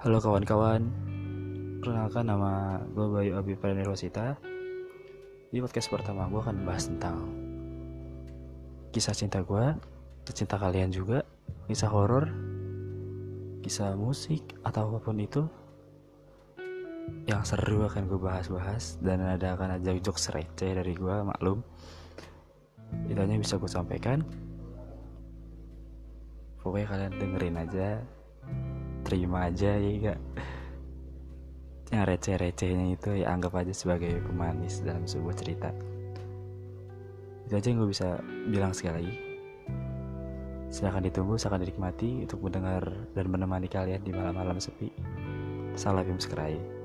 Halo kawan-kawan, perkenalkan nama gue Bayu Abi Rosita. Di podcast pertama gue akan bahas tentang kisah cinta gue, cinta kalian juga, kisah horor, kisah musik atau apa pun itu yang seru akan gue bahas-bahas dan ada akan ada jokes receh dari gue maklum. Itu hanya bisa gue sampaikan. Pokoknya kalian dengerin aja terima aja ya gak yang receh-recehnya itu ya anggap aja sebagai pemanis dalam sebuah cerita. Itu aja yang gue bisa bilang sekali lagi. Silahkan ditunggu silahkan dinikmati untuk mendengar dan menemani kalian di malam-malam sepi. Salam subscribe